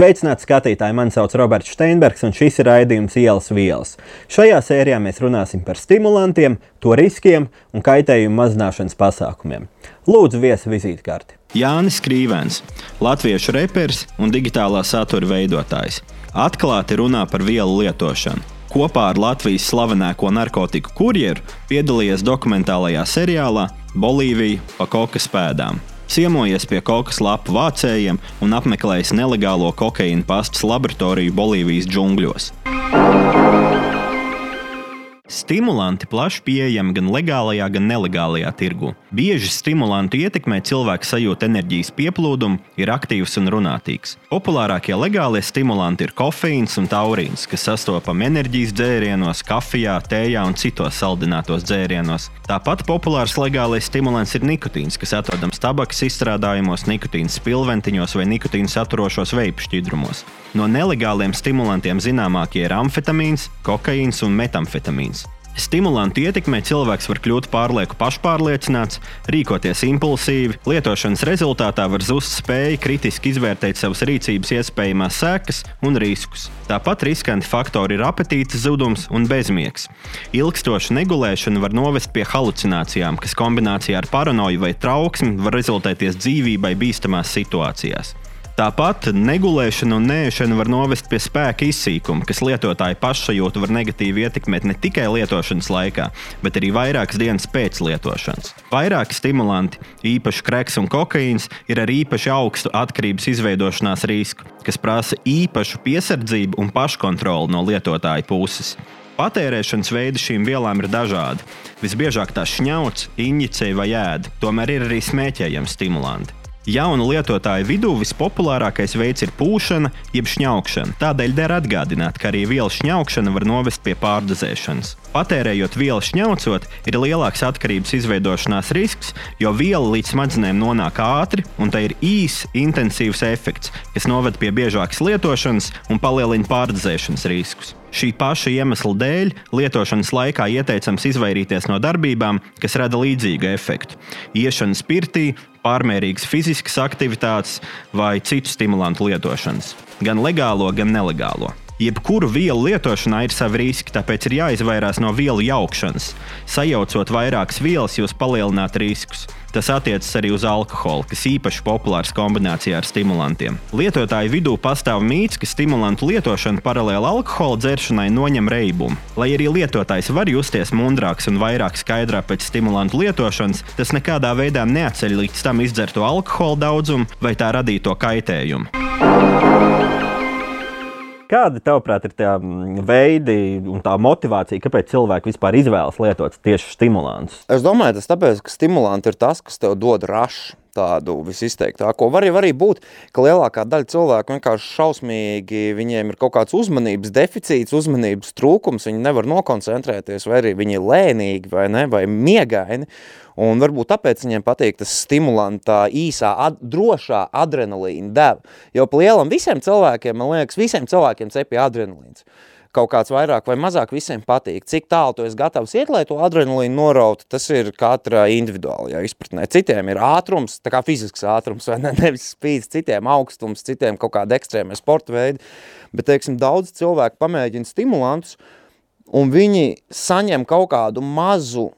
Sveicināti skatītāji! Mani sauc Roberts Steinbergs, un šis ir raidījums Ielas vielas. Šajā sērijā mēs runāsim par stimulantiem, to riskiem un kaitējumu mazināšanas pasākumiem. Lūdzu, viesi vizītkarti. Jānis Krīvens, latviešu reperis un digitālā satura veidotājs. Atklāti runā par vielu lietošanu. Kopā ar Latvijas slavenāko narkotiku kurjeru piedalījies dokumentālajā seriālā Bolīvija pa kokas pēdām ciemojies pie kokas lapu vācējiem un apmeklējis nelegālo kokaīna pastas laboratoriju Bolīvijas džungļos. Stimulanti plaši pieejami gan legālajā, gan nelegālajā tirgu. Bieži stimulantu ietekmē cilvēka sajūta enerģijas pieplūdumu, ir aktīvs un runātīgs. Populārākie legālie stimulanti ir kofeīns un taurīns, kas sastopami enerģijas dzērienos, kafijā, tējā un citos saldinātos dzērienos. Tāpat populārs legālais stimulants ir nikotīns, kas atrodams tabakas izstrādājumos, nikotīna spilventiņos vai nikotīna saturošos veipu šķidrumos. No nelegāliem stimulantiem zināmākie ir amfetamīns, kokaīns un metamfetamīns. Stimulantu ietekmē cilvēks var kļūt pārlieku pašpārliecināts, rīkoties impulsīvi, lietošanas rezultātā var zust spēja kritiski izvērtēt savas rīcības iespējamās sekas un riskus. Tāpat riskanti faktori ir apetītes zudums un bezmiegs. Ilgstoša negulēšana var novest pie halucinācijām, kas kombinācijā ar paranoju vai trauksmi var rezultēties dzīvībai bīstamās situācijās. Tāpat negulēšana un nēšana var novest pie spēka izsīkuma, kas lietotāja pašsajūtu var negatīvi ietekmēt ne tikai lietošanas laikā, bet arī vairākas dienas pēc lietošanas. Vairāki stimulanti, īpaši kreks un kokaīns, ir ar īpaši augstu atkarības izveidošanās risku, kas prasa īpašu piesardzību un paškontroli no lietotāja puses. Patērēšanas veidi šīm vielām ir dažādi. Visbiežāk tās šņauts, injicē vai ēda, tomēr ir arī smēķējami stimulanti. Jaunu lietotāju vidū vispopulārākais veids ir pūšana, jeb šņaukšana. Tādēļ der atgādināt, ka arī vielu šņaukšana var novest pie pārdozēšanas. Patērējot vielu šņaucot, ir lielāks atkarības izveidošanās risks, jo viela līdz smadzenēm nonāk ātri, un tai ir īss, intensīvs efekts, kas noved pie biežākas lietošanas un palielina pārdozēšanas riskus. Šī paša iemesla dēļ lietošanas laikā ieteicams izvairīties no darbībām, kas rada līdzīgu efektu. Iešana spirtī, pārmērīgas fiziskas aktivitātes vai citu stimulantu lietošanas, gan legālo, gan nelegālo. Jebkuru vielu lietošanā ir savi riski, tāpēc ir jāizvairās no vielu jaukšanas. Sajaucot vairākas vielas, jūs palielināt riskus. Tas attiecas arī uz alkoholu, kas īpaši populārs kombinācijā ar stimulantiem. Lietotāju vidū pastāv mīts, ka stimulantu lietošana paralēli alkohola dzeršanai noņem reibumu. Lai arī lietotājs var justies mundrāks un vairāk skaidrā pēc stimulantu lietošanas, tas nekādā veidā neatceļ līdz tam izdzerto alkohola daudzumu vai tā radīto kaitējumu. Kādi, tavuprāt, ir tie veidi un tā motivācija, kāpēc cilvēki vispār izvēlas lietot tieši stimulantus? Es domāju, tas tāpēc, ka stimulanti ir tas, kas tev dod rašu tādu visizteiktāko. Var arī būt, ka lielākā daļa cilvēku vienkārši šausmīgi, viņiem ir kaut kāds uzmanības deficīts, uzmanības trūkums, viņi nevar nokoncentrēties, vai arī viņi ir lēnīgi vai, ne, vai miegaini. Un varbūt tāpēc viņiem patīk tas stimulanta īsā, ad, drošā adrenalīna deva. Jo pa lielam visiem cilvēkiem, man liekas, visiem cilvēkiem cepja adrenalīns kaut kāds vairāk vai mazāk visiem patīk. Cik tālu tu esi gatavs iet, lai to adrenalīnu norautu, tas ir katra individuālajā izpratnē. Citiem ir ātrums, tā kā fizisks ātrums, vai ne, nevis spīds, citiem augstums, citiem kaut kāda ekstrēmē sporta veidi. Bet, teiksim, daudz cilvēku pamēģina stimulantus, un viņi saņem kaut kādu mazu,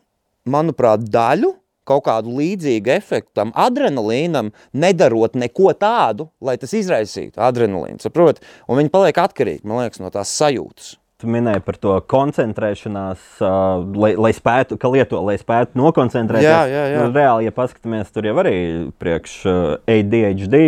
manuprāt, daļu, kaut kādu līdzīgu efektu tam adrenalīnam, nedarot neko tādu, lai tas izraisītu adrenalīnu, saprot? Un viņi paliek atkarīgi, man liekas, no tās sajūtas. Tu minēji par to koncentrēšanās, uh, lai, lai spētu, ka lieto, lai spētu nokoncentrēties. Jā, jā, jā. Nu, reāli, ja paskatāmies, tur jau arī priekš uh, ADHD.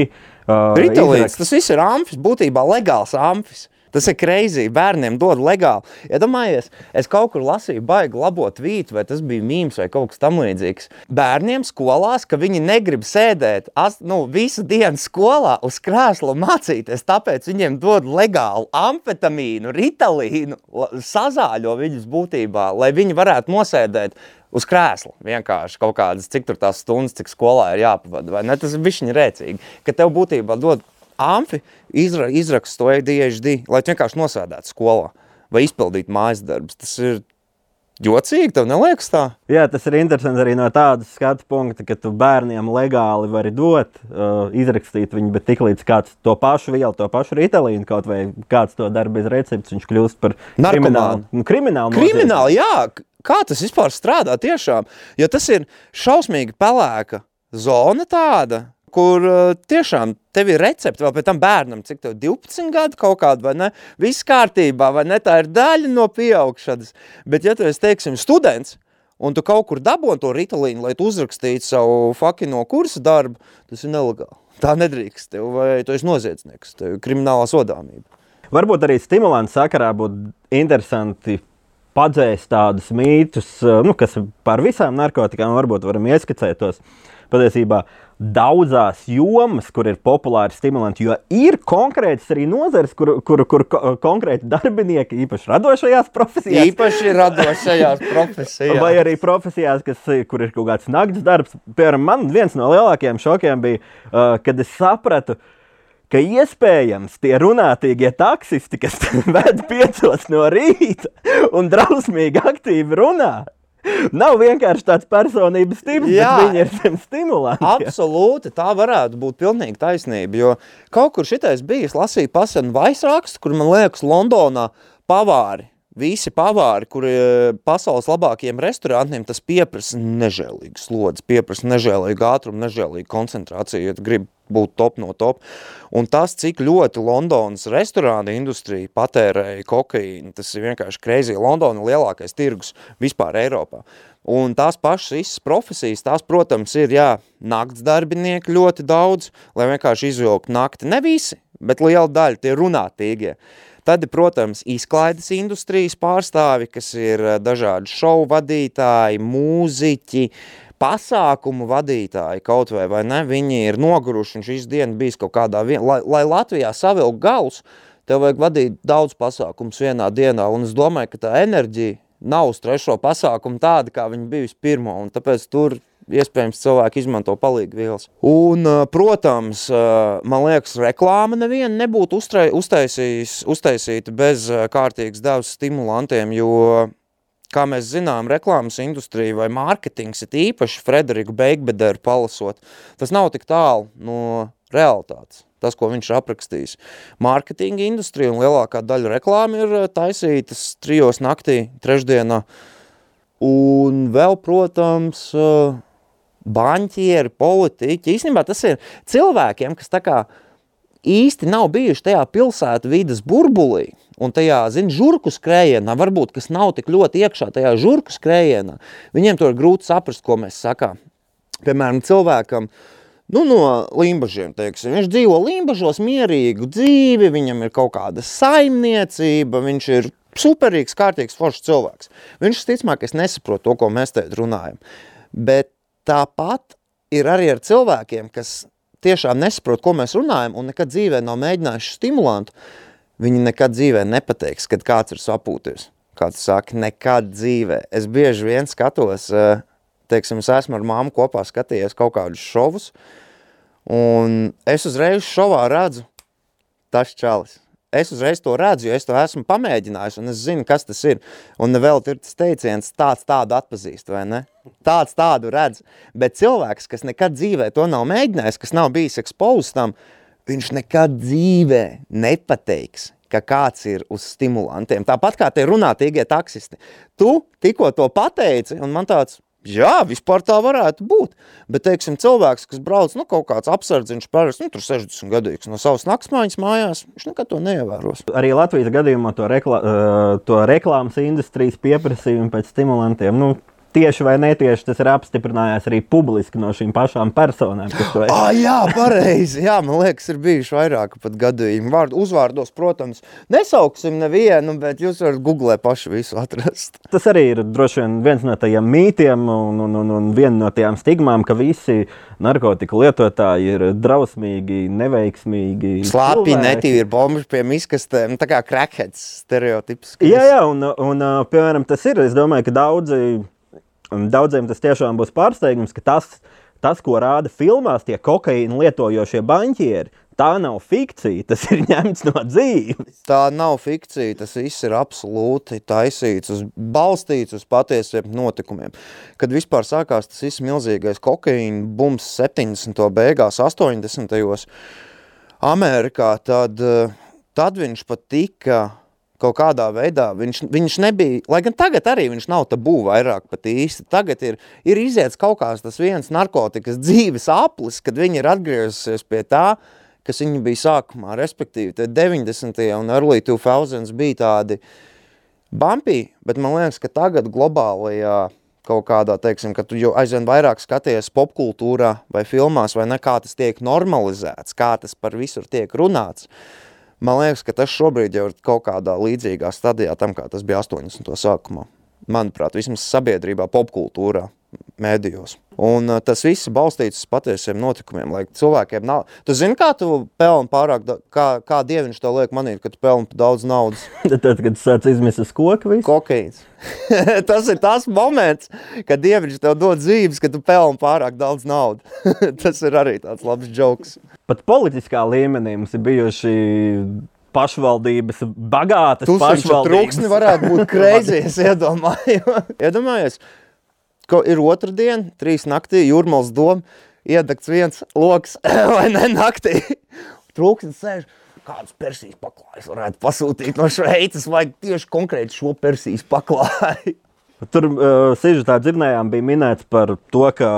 Uh, Ritalīns, tas viss ir amfis, būtībā legāls amfis. Tas ir kreizī, bērniem dod legāli. Iedomājies, es kaut kur lasīju baigi labo tvītu, vai tas bija mīms vai kaut kas tam līdzīgs. Bērniem skolās, ka viņi negrib sēdēt ast, nu, visu dienu skolā uz krēsla mācīties, tāpēc viņiem dod legālu amfetamīnu, ritalīnu, sazāļo viņus būtībā, lai viņi varētu nosēdēt uz krēsla vienkārši kaut kādas, cik tur tās stundas, cik skolā ir jāpavada, vai ne? Tas ir bišķiņi rēcīgi, ka tev būtībā dod amfi, izra, izrakstu to ADHD, lai vienkārši nosēdētu skolā vai izpildītu mājas darbus. Tas ir Jocīgi, tev neliekas tā? Jā, tas ir interesanti arī no tādas skatu punkta, ka tu bērniem legāli vari dot, uh, izrakstīt viņu, bet tiklīdz kāds to pašu vielu, to pašu ritalīnu, kaut vai kāds to dara bez receptes, viņš kļūst par kriminālu. Nu, kriminālu, kriminālu jā, kā tas vispār strādā tiešām? Jo tas ir šausmīgi pelēka zona tāda, kur uh, tiešām tev ir recepte vēl pēc tam bērnam, cik tev 12 gadu kaut kāda, vai ne? Viss kārtībā, vai ne? Tā ir daļa no pieaugšanas. Bet ja tu esi, teiksim, students, un tu kaut kur daboni to ritalīnu, lai tu uzrakstītu savu fakino kursa darbu, tas ir nelegāli. Tā nedrīkst tev, vai tu esi noziedznieks, tev ir kriminālā sodāmība. Varbūt arī stimulants sakarā būtu interesanti padzēst tādus mītus, nu, kas par visām narkotikām varbūt varam ieskicēt tos patiesībā. Daudzās jomas, kur ir populāri stimulanti, jo ir konkrētas arī nozares, kur, kur, kur konkrēti darbinieki, īpaši radošajās profesijās, īpaši radošajās profesijās, vai arī profesijās, kas, kur ir kaut kāds naktas darbs. Piemēram, man viens no lielākajiem šokiem bija, uh, kad es sapratu, ka iespējams tie runātīgie taksisti, kas ved piecos no rīta un drausmīgi aktīvi runā, Nav vienkārši tāds personības Jā, bet viņi ir zem stimulanti. Absolūti, tā varētu būt pilnīgi taisnība, jo kaut kur šitais bijis lasīja pasenu vaisrakstu, kur man liekas Londonā pavāri visi pavāri, kuri e, pasaules labākajiem restorāniem, tas pieprasa nežēlīgu slodzi, pieprasa nežēlīgu ātrumu, nežēlīgu koncentrāciju, ja grib būt top no top. Un tas, cik ļoti Londonas restorāna industrija patērēja kokaīnu, tas ir vienkārši crazy. Londona lielākais tirgus vispār Eiropā. Un tās pašas visas profesijas, tās, protams, ir, jā, nakts darbinieki ļoti daudz, lai vienkārši izvilktu nakti. Ne visi, bet liela daļa tie runātīgie. Tad protams, izklaides industrijas pārstāvi, kas ir eh, dažādi šovu vadītāji, mūziķi, pasākumu vadītāji kaut vai, vai ne, viņi ir noguruši un šīs dienas bijis kaut kādā, vien, lai, lai Latvijā savilk gals, tev vajag vadīt daudz pasākums vienā dienā, un es domāju, ka tā enerģija nav uz trešo pasākumu tāda, kā viņa bijusi pirmo, un tāpēc tur iespējams cilvēki izmanto palīgvielas. Un, protams, man liekas, reklāma neviena nebūtu uztaisīta bez kārtīgas devas stimulantiem, jo, kā mēs zinām, reklāmas industrija vai mārketings ir īpaši Frederiku Beigbederu palasot, tas nav tik tālu no realitātes tas, ko viņš ir aprakstījis. Mārketinga industrija un lielākā daļa reklāma ir taisītas trijos naktī, trešdienā. Un vēl, protams, banķieri, politiķi. Īstenībā tas ir cilvēkiem, kas tā kā īsti nav bijuši tajā pilsētu vidas burbulī un tajā, zin, žurku skrējienā, varbūt, kas nav tik ļoti iekšā tajā žurku skrējienā, viņiem to ir grūti saprast, ko mēs sakām. Piemēram, cilvēkam, nu, no limbažiem, teiksim, viņš dzīvo limbažos mierīgu dzīvi, viņam ir kaut kāda saimniecība, viņš ir superīgs, kārtīgs, foršs cilvēks. Viņš, ticamāk, es nesaprotu to, ko mēs te runājam. Bet Tāpat ir arī ar cilvēkiem, kas tiešām nesaprot, ko mēs runājam, un nekad dzīvē nav mēģinājuši stimulantu. Viņi nekad dzīvē nepateiks, kad kāds ir sapūties. Kāds saka, nekad dzīvē. Es bieži vien skatos, eh, teiksim, es esmu ar māmu kopā skatījies kaut kādus šovus, un es uzreiz šovā redzu tas čalis es uzreiz to redzu, jo es to esmu pamēģinājis, un es zinu, kas tas ir. Un vēl ir tas teiciens, tāds tādu atpazīst, vai ne? Tāds tādu redz. Bet cilvēks, kas nekad dzīvē to nav mēģinājis, kas nav bijis exposed tam, viņš nekad dzīvē nepateiks, ka kāds ir uz stimulantiem. Tāpat kā tie runātīgie taksisti. Tu tikko to pateici, un man tāds, Jā, vispār tā varētu būt. Bet, teiksim, cilvēks, kas brauc, nu, kaut kāds apsardziņš parasti, nu, tur 60 gadīgs no savas naktsmaiņas mājās, viņš nekad to neievēros. Arī Latvijas gadījumā to, rekla, to reklāmas industrijas pieprasījumu pēc stimulantiem, nu, tieši vai netieši tas ir apstiprinājies arī publiski no šīm pašām personām. Ah, jā, pareizi. Jā, man liekas, ir bijuši vairāk pat gadījumi. Vārdu, uzvārdos, protams, nesauksim nevienu, bet jūs varat googlē paši visu atrast. Tas arī ir droši vien viens no tajiem mītiem un, un, un, un viena no tajām stigmām, ka visi narkotiku lietotāji ir drausmīgi, neveiksmīgi. Slāpīgi, netīvi ir bombuši pie miskastēm, tā kā crackheads stereotips. Jā, jā, un, un, piemēram, tas ir, es domāju, ka daudzi Daudziem tas tiešām būs pārsteigums, ka tas tas, ko rāda filmās, tie kokaīna lietojošie banķieri, tā nav fikcija, tas ir ņemts no dzīves. Tā nav fikcija, tas viss ir absolūti taisīts, uz, balstīts uz patiesiem notikumiem. Kad vispār sākās tas viss milzīgais kokaīna bums 70. beigās, 80. Amerikā, tad, tad viņš pat tika kaut kādā veidā, viņš, viņš nebija, lai gan tagad arī viņš nav tabū vairāk pat īsti, tagad ir, ir iziets kaut kāds tas viens narkotikas dzīves aplis, kad viņi ir atgriezusies pie tā, kas viņi bija sākumā, respektīvi, tad 90. un early 2000s bija tādi bumpy, bet man liekas, ka tagad globālajā kaut kādā, teiksim, ka tu jau aizvien vairāk skaties popkultūrā vai filmās, vai ne, kā tas tiek normalizēts, kā tas par visur tiek runāts. Man liekas, ka tas šobrīd jau ir kaut kādā līdzīgā stadijā tam, kā tas bija 80. sākumā. Manuprāt, vismaz sabiedrībā, popkultūrā mēdījos. Un uh, tas viss balstīts uz patiesiem notikumiem, lai cilvēkiem nav... Tu zini, kā tu pelni pārāk, da... kā, kā dieviņš tev liek manīt, ka tu pelni daudz naudas? Tad, kad sāc izmest uz koku visu? Kokaīns. tas ir tas moments, kad dieviņš tev dod dzīves, ka tu pelni pārāk daudz naudu. tas ir arī tāds labs joks. Pat politiskā līmenī mums ir bijuši pašvaldības, bagātas Tusiņš pašvaldības. trūksni varētu būt kreizies, iedomāju. Iedomājies, ko ir otra diena, trīs naktī, jūrmals doma, iedegts viens loks, vai ne naktī. Trūksnis sēž, kādas persijas paklājas varētu pasūtīt no Šveices, vai tieši konkrēti šo persijas paklāju. Tur uh, sižetā dzirdējām, bija minēts par to, ka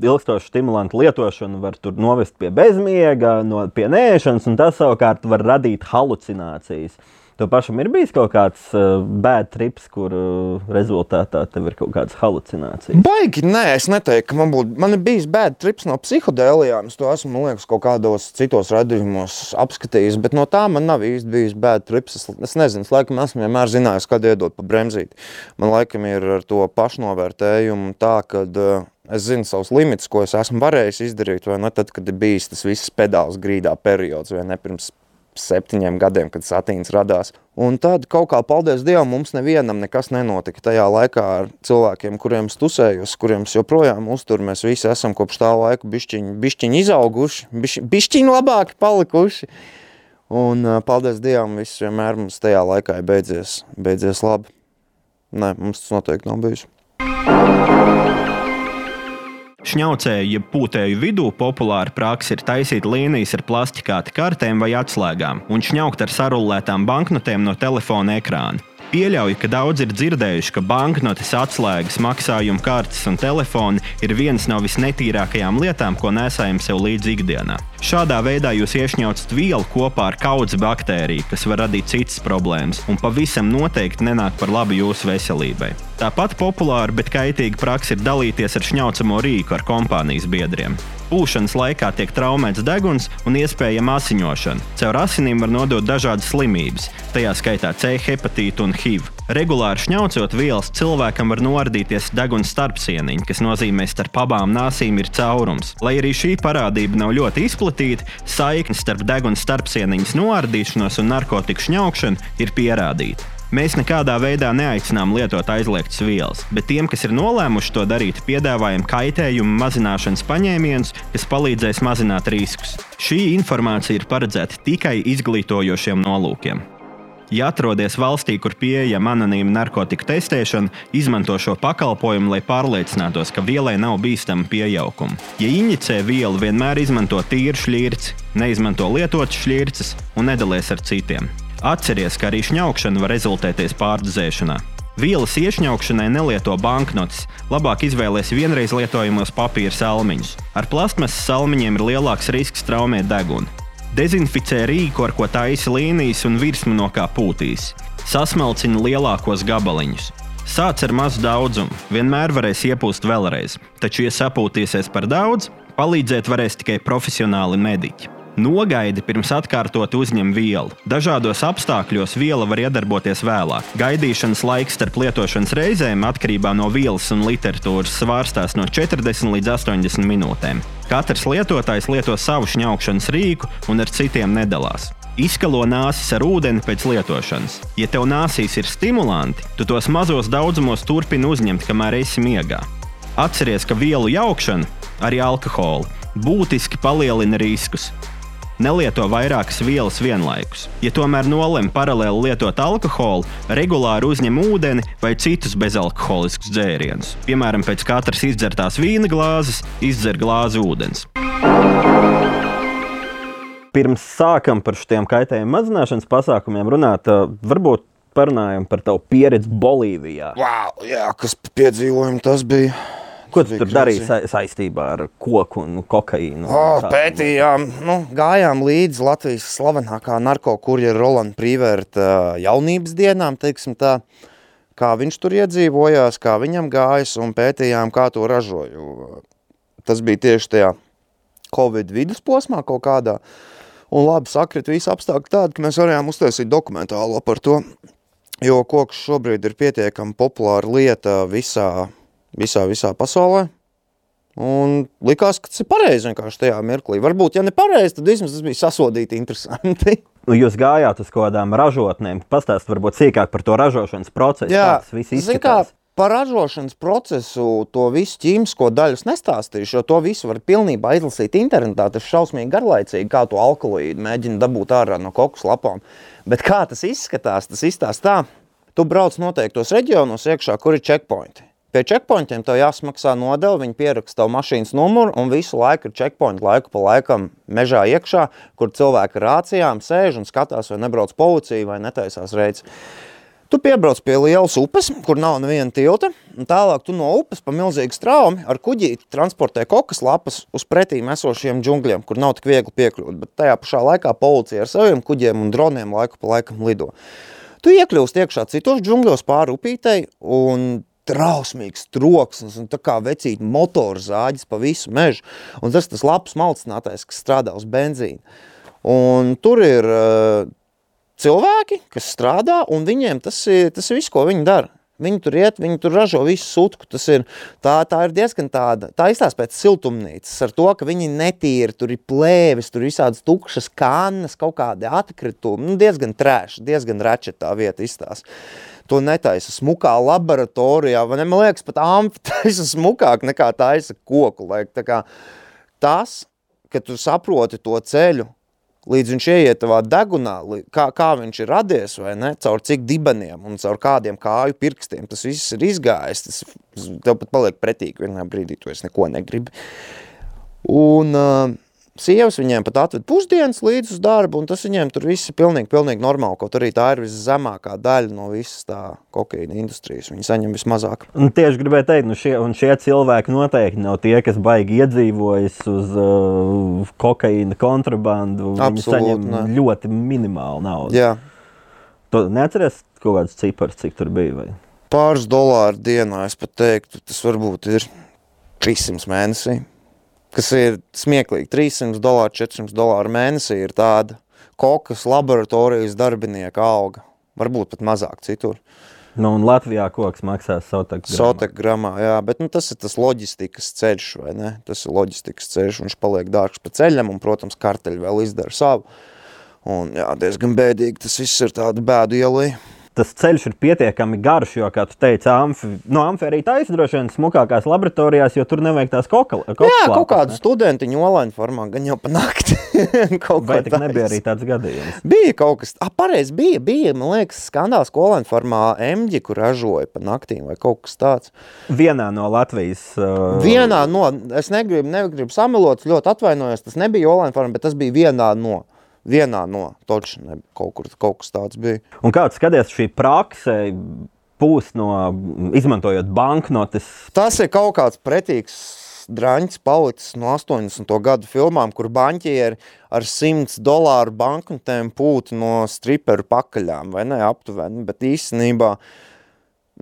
ilgstoša stimulantu lietošana var novest pie bezmiega, no, pie nēšanas, un tas savukārt var radīt halucinācijas. Uh, Tev pašam ir bijis kaut kāds uh, bad trips, kur uh, rezultātā tev ir kaut kādas halucinācijas? Baigi, nē, es neteiktu, ka man būtu. Man ir bijis bad trips no psihodēlijām. Es to esmu, man liekas, kaut kādos citos radījumos apskatījis, bet no tā man nav īsti bijis bad trips. Es, es nezinu, es laikam esmu vienmēr zinājis, kad iedot pa bremzīti. Man laikam ir ar to pašnovērtējumu tā, ka uh, es zinu savus limitus, ko es esmu varējis izdarīt, vai ne tad, kad ir bijis tas viss pedāls grīdā periods, vai ne pirms septiņiem gadiem, kad satīns radās. Un tad kaut kā, paldies Dievam, mums nevienam nekas nenotika tajā laikā ar cilvēkiem, kuriem es tusējos, kuriem joprojām uzturu. Mēs visi esam kopš tā laika bišķiņi, bišķiņi izauguši, bišķiņi, bišķiņi labāki palikuši. Un paldies Dievam, viss vienmēr mums tajā laikā ir beidzies, beidzies labi. Nē, mums tas noteikti nav bijis. Šņaucēju, jeb pūtēju vidū populāra praksa ir taisīt līnijas ar plastikāta kartēm vai atslēgām un šņaukt ar sarullētām banknotēm no telefona ekrāna. Pieļauju, ka daudzi ir dzirdējuši, ka banknotes, atslēgas, maksājuma kartes un telefoni ir viens no visnetīrākajām lietām, ko nesājam sev līdzi ikdienā. Šādā veidā jūs iešņaucat vielu kopā ar kaudzi baktēriju, kas var radīt citas problēmas, un pavisam noteikti nenāk par labu jūsu veselībai. Tāpat populāra, bet kaitīga praksa ir dalīties ar šņaucamo rīku ar kompānijas biedriem. Pūšanas laikā tiek traumēts deguns un iespējama asiņošana. Caur asinīm var nodot dažādas slimības, tajā skaitā C hepatītu un HIV. Regulāri šņaucot vielas, cilvēkam var noardīties deguns starpsieniņš, kas nozīmē, starp abām nāsīm ir caurums. Lai arī šī parādība nav ļoti izplatīta, saikne starp deguns starpsieniņas noardīšanos un narkotiku šņaukšanu ir pierādīta. Mēs nekādā veidā neaicinām lietot aizliegtas vielas, bet tiem, kas ir nolēmuši to darīt, piedāvājam kaitējumu mazināšanas paņēmienus, kas palīdzēs mazināt riskus. Šī informācija ir paredzēta tikai izglītojošiem nolūkiem. Ja atrodies valstī, kur pieejama anonīma narkotiku testēšana, izmanto šo pakalpojumu, lai pārliecinātos, ka vielai nav bīstama pieauguma. Ja injicē vielu, vienmēr izmanto tīru šķirci, neizmanto lietotas šķirces un nedalies ar citiem. Atcerieties, ka arī šņaukšana var rezultēties pārdozēšanā. Vielas iešņaukšanai nelieto banknotes, labāk izvēlēties vienreiz lietojamos papīra salmiņus. Ar plastmasas salmiņiem ir lielāks risks traumēt degunu. Dezinficē rīku, ar ko taisa līnijas un virsmu no kā pūtīs. Sasmalcina lielākos gabaliņus. Sāc ar mazu daudzumu, vienmēr varēs iepūst vēlreiz, taču, ja sapūtīsies par daudz, palīdzēt varēs tikai profesionāli mediķi. Nogaidi pirms atkārtot uzņem vielu. Dažādos apstākļos viela var iedarboties vēlāk. Gaidīšanas laiks starp lietošanas reizēm atkarībā no vielas un literatūras svārstās no 40 līdz 80 minūtēm. Katrs lietotājs lieto savu šņaukšanas rīku un ar citiem nedalās. Izkalo nāsis ar ūdeni pēc lietošanas. Ja tev nāsīs ir stimulanti, tu tos mazos daudzumos turpini uzņemt, kamēr esi miegā. Atceries, ka vielu jaukšana arī alkoholu, būtiski palielina riskus. Nelieto vairākas vielas vienlaikus. Ja tomēr nolem paralēli lietot alkoholu, regulāri uzņem ūdeni vai citus bezalkoholiskus dzērienus. Piemēram, pēc katras izdzertās vīna glāzes izdzer glāzi ūdens. Pirms sākam par šiem kaitējumu mazināšanas pasākumiem runāt, varbūt parunājam par tavu pieredzi Bolīvijā. Wow, jā, kas piedzīvojumi tas bija? Ko tu tur darīji sa saistībā ar koku un kokaīnu? Oh, pētījām, nu, gājām līdzi Latvijas slavenākā narkokurjera Rolanda Prīvērta jaunības dienām, teiksim tā, kā viņš tur iedzīvojās, kā viņam gājas un pētījām, kā to ražoju. Tas bija tieši tajā Covid vidusposmā kaut kādā. Un labi sakrit visi apstākļi tādi, ka mēs varējām uztaisīt dokumentālo par to, jo koks šobrīd ir pietiekami populāra lieta visā, visā, visā pasaulē. Un likās, ka tas ir pareizi vienkārši tajā mirklī. Varbūt, ja ne pareizi, tad vismaz tas bija sasodīti interesanti. Nu, jūs gājāt uz kaut kādām ražotnēm. Pastāstiet, varbūt sīkāk par to ražošanas procesu. Jā, tas viss zin kā, izskatās. par ražošanas procesu to visu ķīmisko daļu es nestāstīšu, jo to visu var pilnībā izlasīt internetā. Tas šausmīgi garlaicīgi, kā to alkaloīdu mēģina dabūt ārā no kokus lapām. Bet kā tas izskatās, tas izstāsta tā. Tu brauc noteiktos reģionos iekšā, kur ir checkpointi. Pie checkpointiem tev jāsmaksā nodeva, viņi pieraksta tavu mašīnas numuru un visu laiku ir checkpoint laiku pa laikam mežā iekšā, kur cilvēki ar rācijām sēž un skatās, vai nebrauc policija vai netaisās reids. Tu piebrauc pie lielas upes, kur nav neviena tilta, un tālāk tu no upes pa milzīgu straumi ar kuģīti transportē kokas lapas uz pretīm esošiem džungļiem, kur nav tik viegli piekļūt, bet tajā pašā laikā policija ar saviem kuģiem un droniem laiku pa laikam lido. Tu iekļūst iekšā citos džungļos pāri upītei un trausmīgs troksnis un tā kā vecīt motoru zāģis pa visu mežu. Un tas tas labs malcinātais, kas strādā uz benzīnu. Un tur ir uh, cilvēki, kas strādā, un viņiem tas ir, tas ir viss, ko viņi dara. Viņi tur iet, viņi tur ražo visu sutku. Tas ir, tā, tā ir diezgan tāda, tā izstāsta pēc siltumnīcas ar to, ka viņi netīri, tur ir plēvis, tur ir visādas tukšas kannas, kaut kādi atkritumi, nu diezgan trēši, diezgan reči tā vieta izstāsta. To netaisa smukā laboratorijā, vai ne, man liekas, pat amfi taisa smukāk nekā taisa koku. Lai, tā kā tas, ka tu saproti to ceļu, līdz viņš ieiet tavā degunā, kā, kā viņš ir radies, vai ne, caur cik dibeniem un caur kādiem kāju pirkstiem, tas viss ir izgājis, tas tev pat paliek pretīgi vienā brīdī, tu es neko negribi. Un uh, sievas viņiem pat atved pusdienas līdz uz darbu, un tas viņiem tur viss ir pilnīgi, pilnīgi normāli, kaut arī tā ir viszemākā daļa no visas tā kokaīna industrijas, viņi saņem vismazāk. Un tieši gribēju teikt, nu šie, un šie cilvēki noteikti nav tie, kas baigi iedzīvojas uz uh, kokaīna kontrabandu. Viņi Absolūti saņem ne. ļoti minimālu naudu. Jā, Tu neatceries kaut kādus ciparus, cik tur bija? Vai? pāris dolāru dienā, es pat teiktu, tas varbūt ir 300 mēnesī, kas ir smieklīgi. 300 dolāru, 400 dolāru mēnesī ir tāda kokas laboratorijas darbinieka alga. Varbūt pat mazāk citur. Nu, un Latvijā koks maksās Sotek. Sotek gramā, jā, bet nu, tas ir tas loģistikas ceļš, vai ne? Tas ir loģistikas ceļš, viņš paliek dārgs pa ceļam, un, protams, karteļi vēl izdara savu. Un, jā, diezgan bēdīgi tas viss ir tāda bēdu ielai. Tas ceļš ir pietiekami garš, jo, kā tu teici, amfi, no amfi arī taisa droši vien smukākās laboratorijās, jo tur nevajag tās koka, koka Jā, kaut kādu ne? studentiņu online formā, gan jau pa nakti. kaut Vai ko tik nebija arī tāds gadījums? Bija kaut kas, ah, pareizi, bija, bija, man liekas, skandāls kolēna formā emģi, kur ražoja pa naktīm vai kaut kas tāds. Vienā no Latvijas. Uh, Vienā no, es negribu, negribu samilot, ļoti atvainojos, tas nebija online formā, bet tas bija vienā no, vienā no, toči ne, kaut kur kaut kas tāds bija. Un kā tu skaties, šī prakse pūs no izmantojot banknotes. Tas ir kaut kāds pretīgs draņķis palicis no 80. gadu filmām, kur banķieri ar 100 dolāru banknotēm pūta no striperu pakaļām, vai ne, aptuveni, bet īstenībā,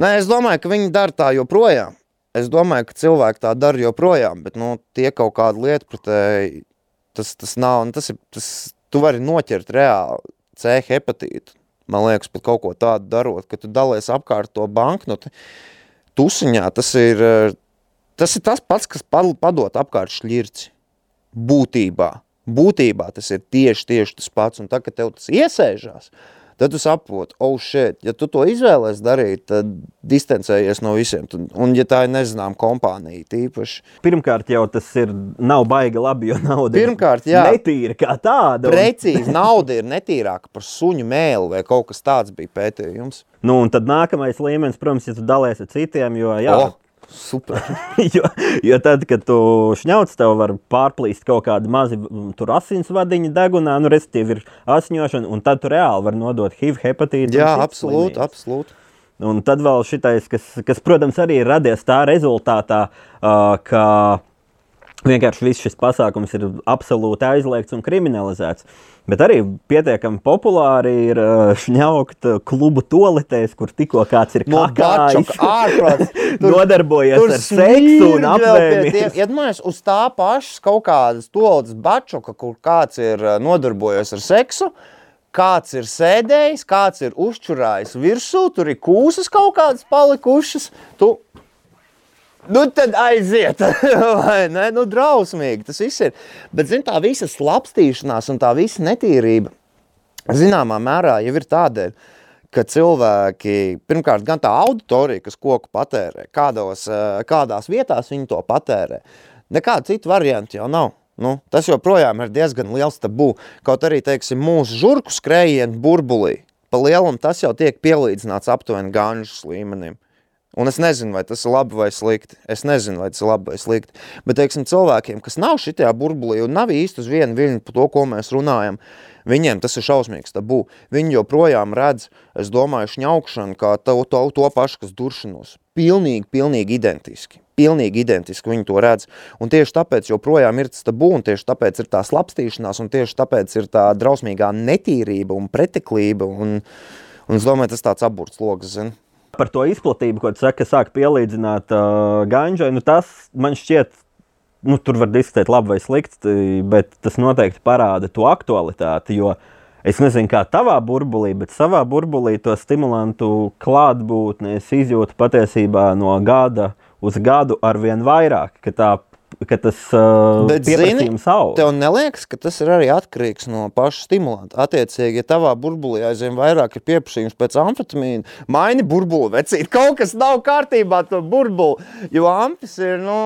nē, es domāju, ka viņi dara tā joprojām. Es domāju, ka cilvēki tā dara joprojām, bet, nu, tie kaut kādi lietpratēji, tas, tas nav, un tas ir, tas, tu vari noķert reāli C hepatītu, man liekas, pat kaut ko tādu darot, ka tu dalies apkārt to banknoti, tusiņā, tas ir, eh, tas ir tas pats, kas pad- padot apkārt šļirci. Būtībā. Būtībā tas ir tieši, tieši tas pats. Un tā, kad tev tas iesēžās, tad Tad tu saproti, oh, šeit, ja tu to izvēlēsies darīt, tad distancējies no visiem. Un, ja tā ir nezināma kompānija, tīpaši. Pirmkārt, jau tas ir, nav baigi labi, jo nauda Pirmkārt, jā. ir netīra kā tāda. Un... Precīzi, nauda ir netīrāka par suņu mēlu vai kaut kas tāds bija pētījums. Nu, un tad nākamais līmenis, protams, ir ja dalīties ar citiem, jo jā, oh. Super. jo, jo tad, kad tu šņauc, tev var pārplīst kaut kādi mazi asinsvadiņi degunā, nu, respektīvi, ir asiņošana, un tad tu reāli vari nodot HIV, hepatītu. Jā, absolūti, absolūti. Un tad vēl šitais, kas, kas, protams, arī ir radies tā rezultātā, uh, ka vienkārši viss šis pasākums ir absolūti aizliegts un kriminalizēts. Bet arī pietiekami populāri ir šņaukt klubu toaletēs, kur tikko kāds ir kakājis, nodarbojies tur ar seksu un apvēmiem. Iedomājies uz tā pašas kaut kādas toaletes bačoka, kur kāds ir nodarbojies ar seksu, kāds ir sēdējis, kāds ir uzčurājis virsū, tur ir kūsas kaut kādas palikušas, tu Nu, tad aiziet, vai ne? Nu, drausmīgi tas viss ir. Bet, zin, tā visa slapstīšanās un tā visa netīrība, zināmā mērā jau ir tādēļ, ka cilvēki, pirmkārt, gan tā auditorija, kas koku patērē, kādos, eh, kādās vietās viņi to patērē, nekāda cita varianta jau nav. Nu, tas joprojām ir diezgan liels tabū. Kaut arī, teiksim, mūsu žurku skrējienu burbulī, pa lielam tas jau tiek pielīdzināts aptuveni ganžas līmenim. Un es nezinu, vai tas ir labi vai slikti. Es nezinu, vai tas ir labi vai slikti. Bet, teiksim, cilvēkiem, kas nav šitajā burbulī un nav īsti uz vienu viļņu par to, ko mēs runājam, viņiem tas ir šausmīgs tabū. Viņi joprojām redz, es domāju, šņaukšanu kā to, to, to pašu, kas duršanos. Pilnīgi, pilnīgi identiski. Pilnīgi identiski viņi to redz. Un tieši tāpēc joprojām ir tas tabū, un tieši tāpēc ir tā slapstīšanās, un tieši tāpēc ir tā drausmīgā netīrība un preteklība. Un, un es domāju, tas tāds aburts logs, zinu. Par to izplatību, ko tu saki, sāk pielīdzināt uh, ganžai, nu tas man šķiet, nu tur var diskutēt labi vai slikti, bet tas noteikti parāda to aktualitāti, jo es nezinu, kā tavā burbulī, bet savā burbulī to stimulantu klātbūtni es izjūtu patiesībā no gada uz gadu arvien vairāk, ka tā ka tas uh, pieprasījums aug. Tev neliekas, ka tas ir arī atkarīgs no paša stimulanta. Attiecīgi, ja tavā burbulī aizvien vairāk ir pieprasījums pēc amfetamīna, maini burbuli vecīt. Kaut kas nav kārtībā to burbuli, jo ampis ir, nu,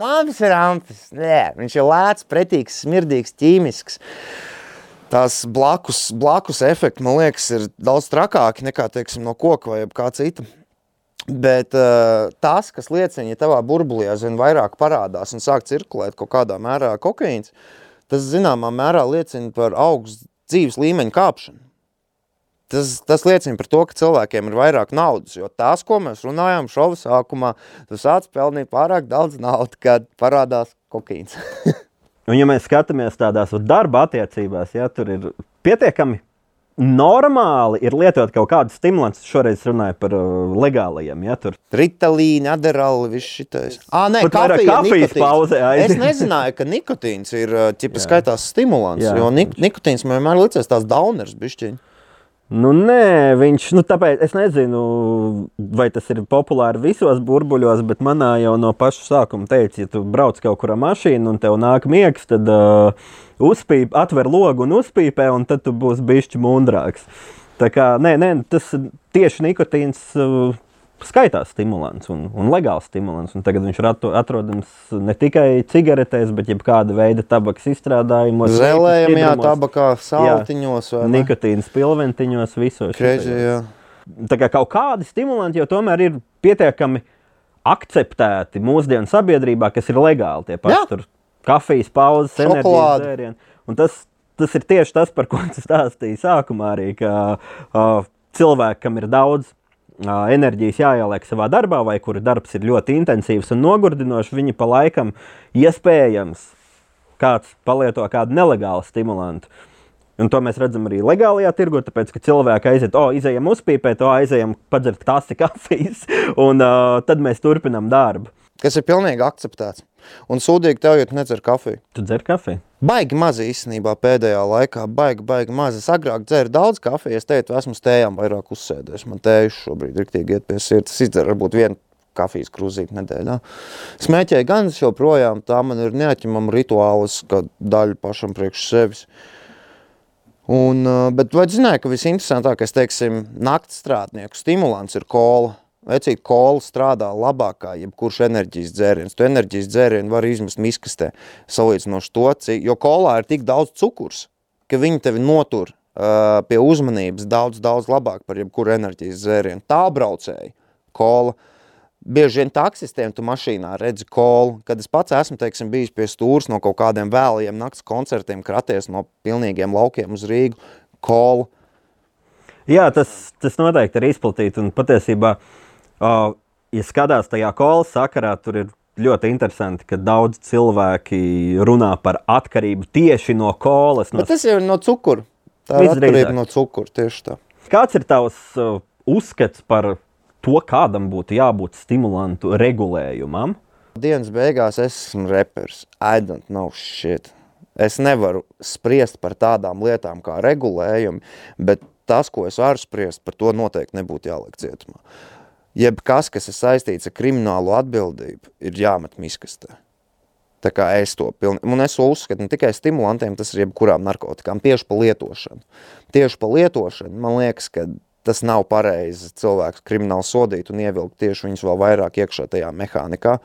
ampis ir ampis. Nē, viņš ir lēts, pretīgs, smirdīgs, ķīmisks. Tās blakus, blakus efekti, man liekas, ir daudz trakāki nekā, teiksim, no koka vai kā cita. Bet uh, tas, kas liecina, ja tavā burbulī aizvien vairāk parādās un sāk cirkulēt kaut kādā mērā kokaīns, tas zināmā mērā liecina par augstu dzīves līmeņa kāpšanu. Tas, tas liecina par to, ka cilvēkiem ir vairāk naudas, jo tās, ko mēs runājām šova sākumā, tu sāc pelnīt pārāk daudz naudu, kad parādās kokaīns. un ja mēs skatāmies tādās darba attiecībās, ja tur ir pietiekami normāli ir lietot kaut kādus stimulantus. Šoreiz runāju par uh, legālajiem. Ja, tur. Ritalīna, aderāli, viss šitais. Ā, nē, kafija, kafijas pauzē. Es nezināju, ka nikotīns ir, ķipa, skaitās stimulants, jā. jo nik nikotīns man vienmēr licies tās dauners bišķiņi. Nu, nē, viņš, nu, tāpēc es nezinu, vai tas ir populāri visos burbuļos, bet manā jau no paša sākuma teica, ja tu brauc kaut kur ar mašīnu un tev nāk miegs, tad uh, uzpīp, atver logu un uzpīpē, un tad tu būsi bišķi mundrāks. Tā kā, nē, nē, tas tieši nikotīns uh, skaitās stimulants un, un legāls stimulants. Un tagad viņš ir atrodams ne tikai cigaretēs, bet jebkāda veida tabakas izstrādājumos. Zelējumā, tabakā, saltiņos. Jā, nikotīnas pilventiņos, visos. Kreži. Tā kā kaut kādi stimulanti jau tomēr ir pietiekami akceptēti mūsdienu sabiedrībā, kas ir legāli. Tie paši kafijas pauzes, enerģijas dzērieni. Un tas, tas ir tieši tas, par ko es stāstīju sākumā arī, ka uh, cilvēkam ir daudz enerģijas jāieliek savā darbā, vai kura darbs ir ļoti intensīvs un nogurdinošs, viņi pa laikam iespējams kāds palieto kādu nelegālu stimulantu. Un to mēs redzam arī legālajā tirgu, tāpēc, ka cilvēki aiziet, o, izējām uzpīpēt, o, aizējām padzert tasi kafijas, un uh, tad mēs turpinām darbu. Kas ir pilnīgi akceptēts. Un sūdīgi tev, ja tu nedzer kafiju. Tu dzer kafiju? Baigi maz īstenībā pēdējā laikā, baigi, baigi maz. Es agrāk dzeru daudz kafijas, teicu, esmu stējām vairāk uzsēdēs. Man tējuši šobrīd riktīgi iet pie sirds. Es izdzeru varbūt vienu kafijas krūzīti nedēļā. Smēķēju gan es joprojām, tā man ir neatņemama rituālis, kā daļa pašam priekš sevis. Un, uh, bet vai zināja, ka visinteresantākais, teiksim, naktas strādnieku stimulants ir kola? Vecīt kola strādā labāk kā jebkurš enerģijas dzēriens. Tu enerģijas dzērienu var izmest miskastē, salīdzinoši to, cik, jo kolā ir tik daudz cukurs, ka viņi tevi notur uh, pie uzmanības daudz, daudz labāk par jebkuru enerģijas dzērienu. Tā braucēji, kola, Bieži vien taksistiem tu mašīnā redzi kolu, kad es pats esmu, teiksim, bijis pie stūras no kaut kādiem vēlajiem nakts koncertiem, kraties no pilnīgiem laukiem uz Rīgu, kolu. Jā, tas, tas noteikti ir izplatīts un patiesībā, uh, ja skatās tajā kola sakarā, tur ir ļoti interesanti, ka daudz cilvēki runā par atkarību tieši no kolas. No... Bet tas jau ir no cukura. Tā ir atkarība no cukura, tieši tā. Kāds ir tavs uh, uzskats par to, kādam būtu jābūt stimulantu regulējumam. Dienas beigās es esmu reperis. I don't know shit. Es nevaru spriest par tādām lietām kā regulējumi, bet tas, ko es varu spriest, par to noteikti nebūtu jāliek cietumā. Jebkas, kas ir saistīts ar kriminālu atbildību, ir jāmet miskastē. Tā kā es to pilnīgi, un es to uzskatu ne tikai stimulantiem, tas ir jebkurām narkotikām, tieši pa lietošanu. Tieši pa lietošanu, man liekas, ka tas nav pareizi cilvēks krimināli sodīt un ievilkt tieši viņus vēl vairāk iekšā tajā mehānikā.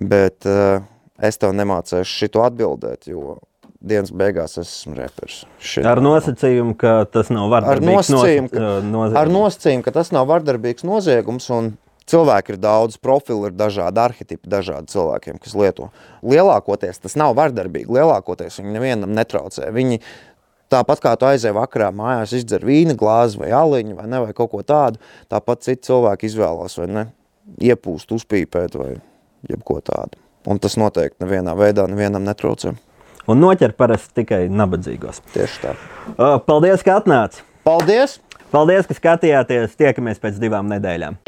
Bet uh, es tev nemācēšu šito atbildēt, jo dienas beigās es esmu reperis. Ar nosacījumu, ka tas nav vardarbīgs ar nosacījumu, ka, noziegums. Ar nosacījumu, ka tas nav vardarbīgs noziegums un cilvēki ir daudz, profili ir dažādi, arhetipi dažādi cilvēkiem, kas lieto. Lielākoties tas nav vardarbīgi, lielākoties viņi nevienam netraucē. Viņi Tāpat kā tu aizēji vakarā mājās, izdzer vīna glāzi vai aliņu vai, ne, vai kaut ko tādu, tāpat citi cilvēki izvēlās vai ne, iepūst, uzpīpēt vai jebko tādu. Un tas noteikti nevienā veidā nevienam netraucē. Un noķer parasti tikai nabadzīgos. Tieši tā. Paldies, ka atnāci! Paldies! Paldies, ka skatījāties! Tiekamies pēc divām nedēļām!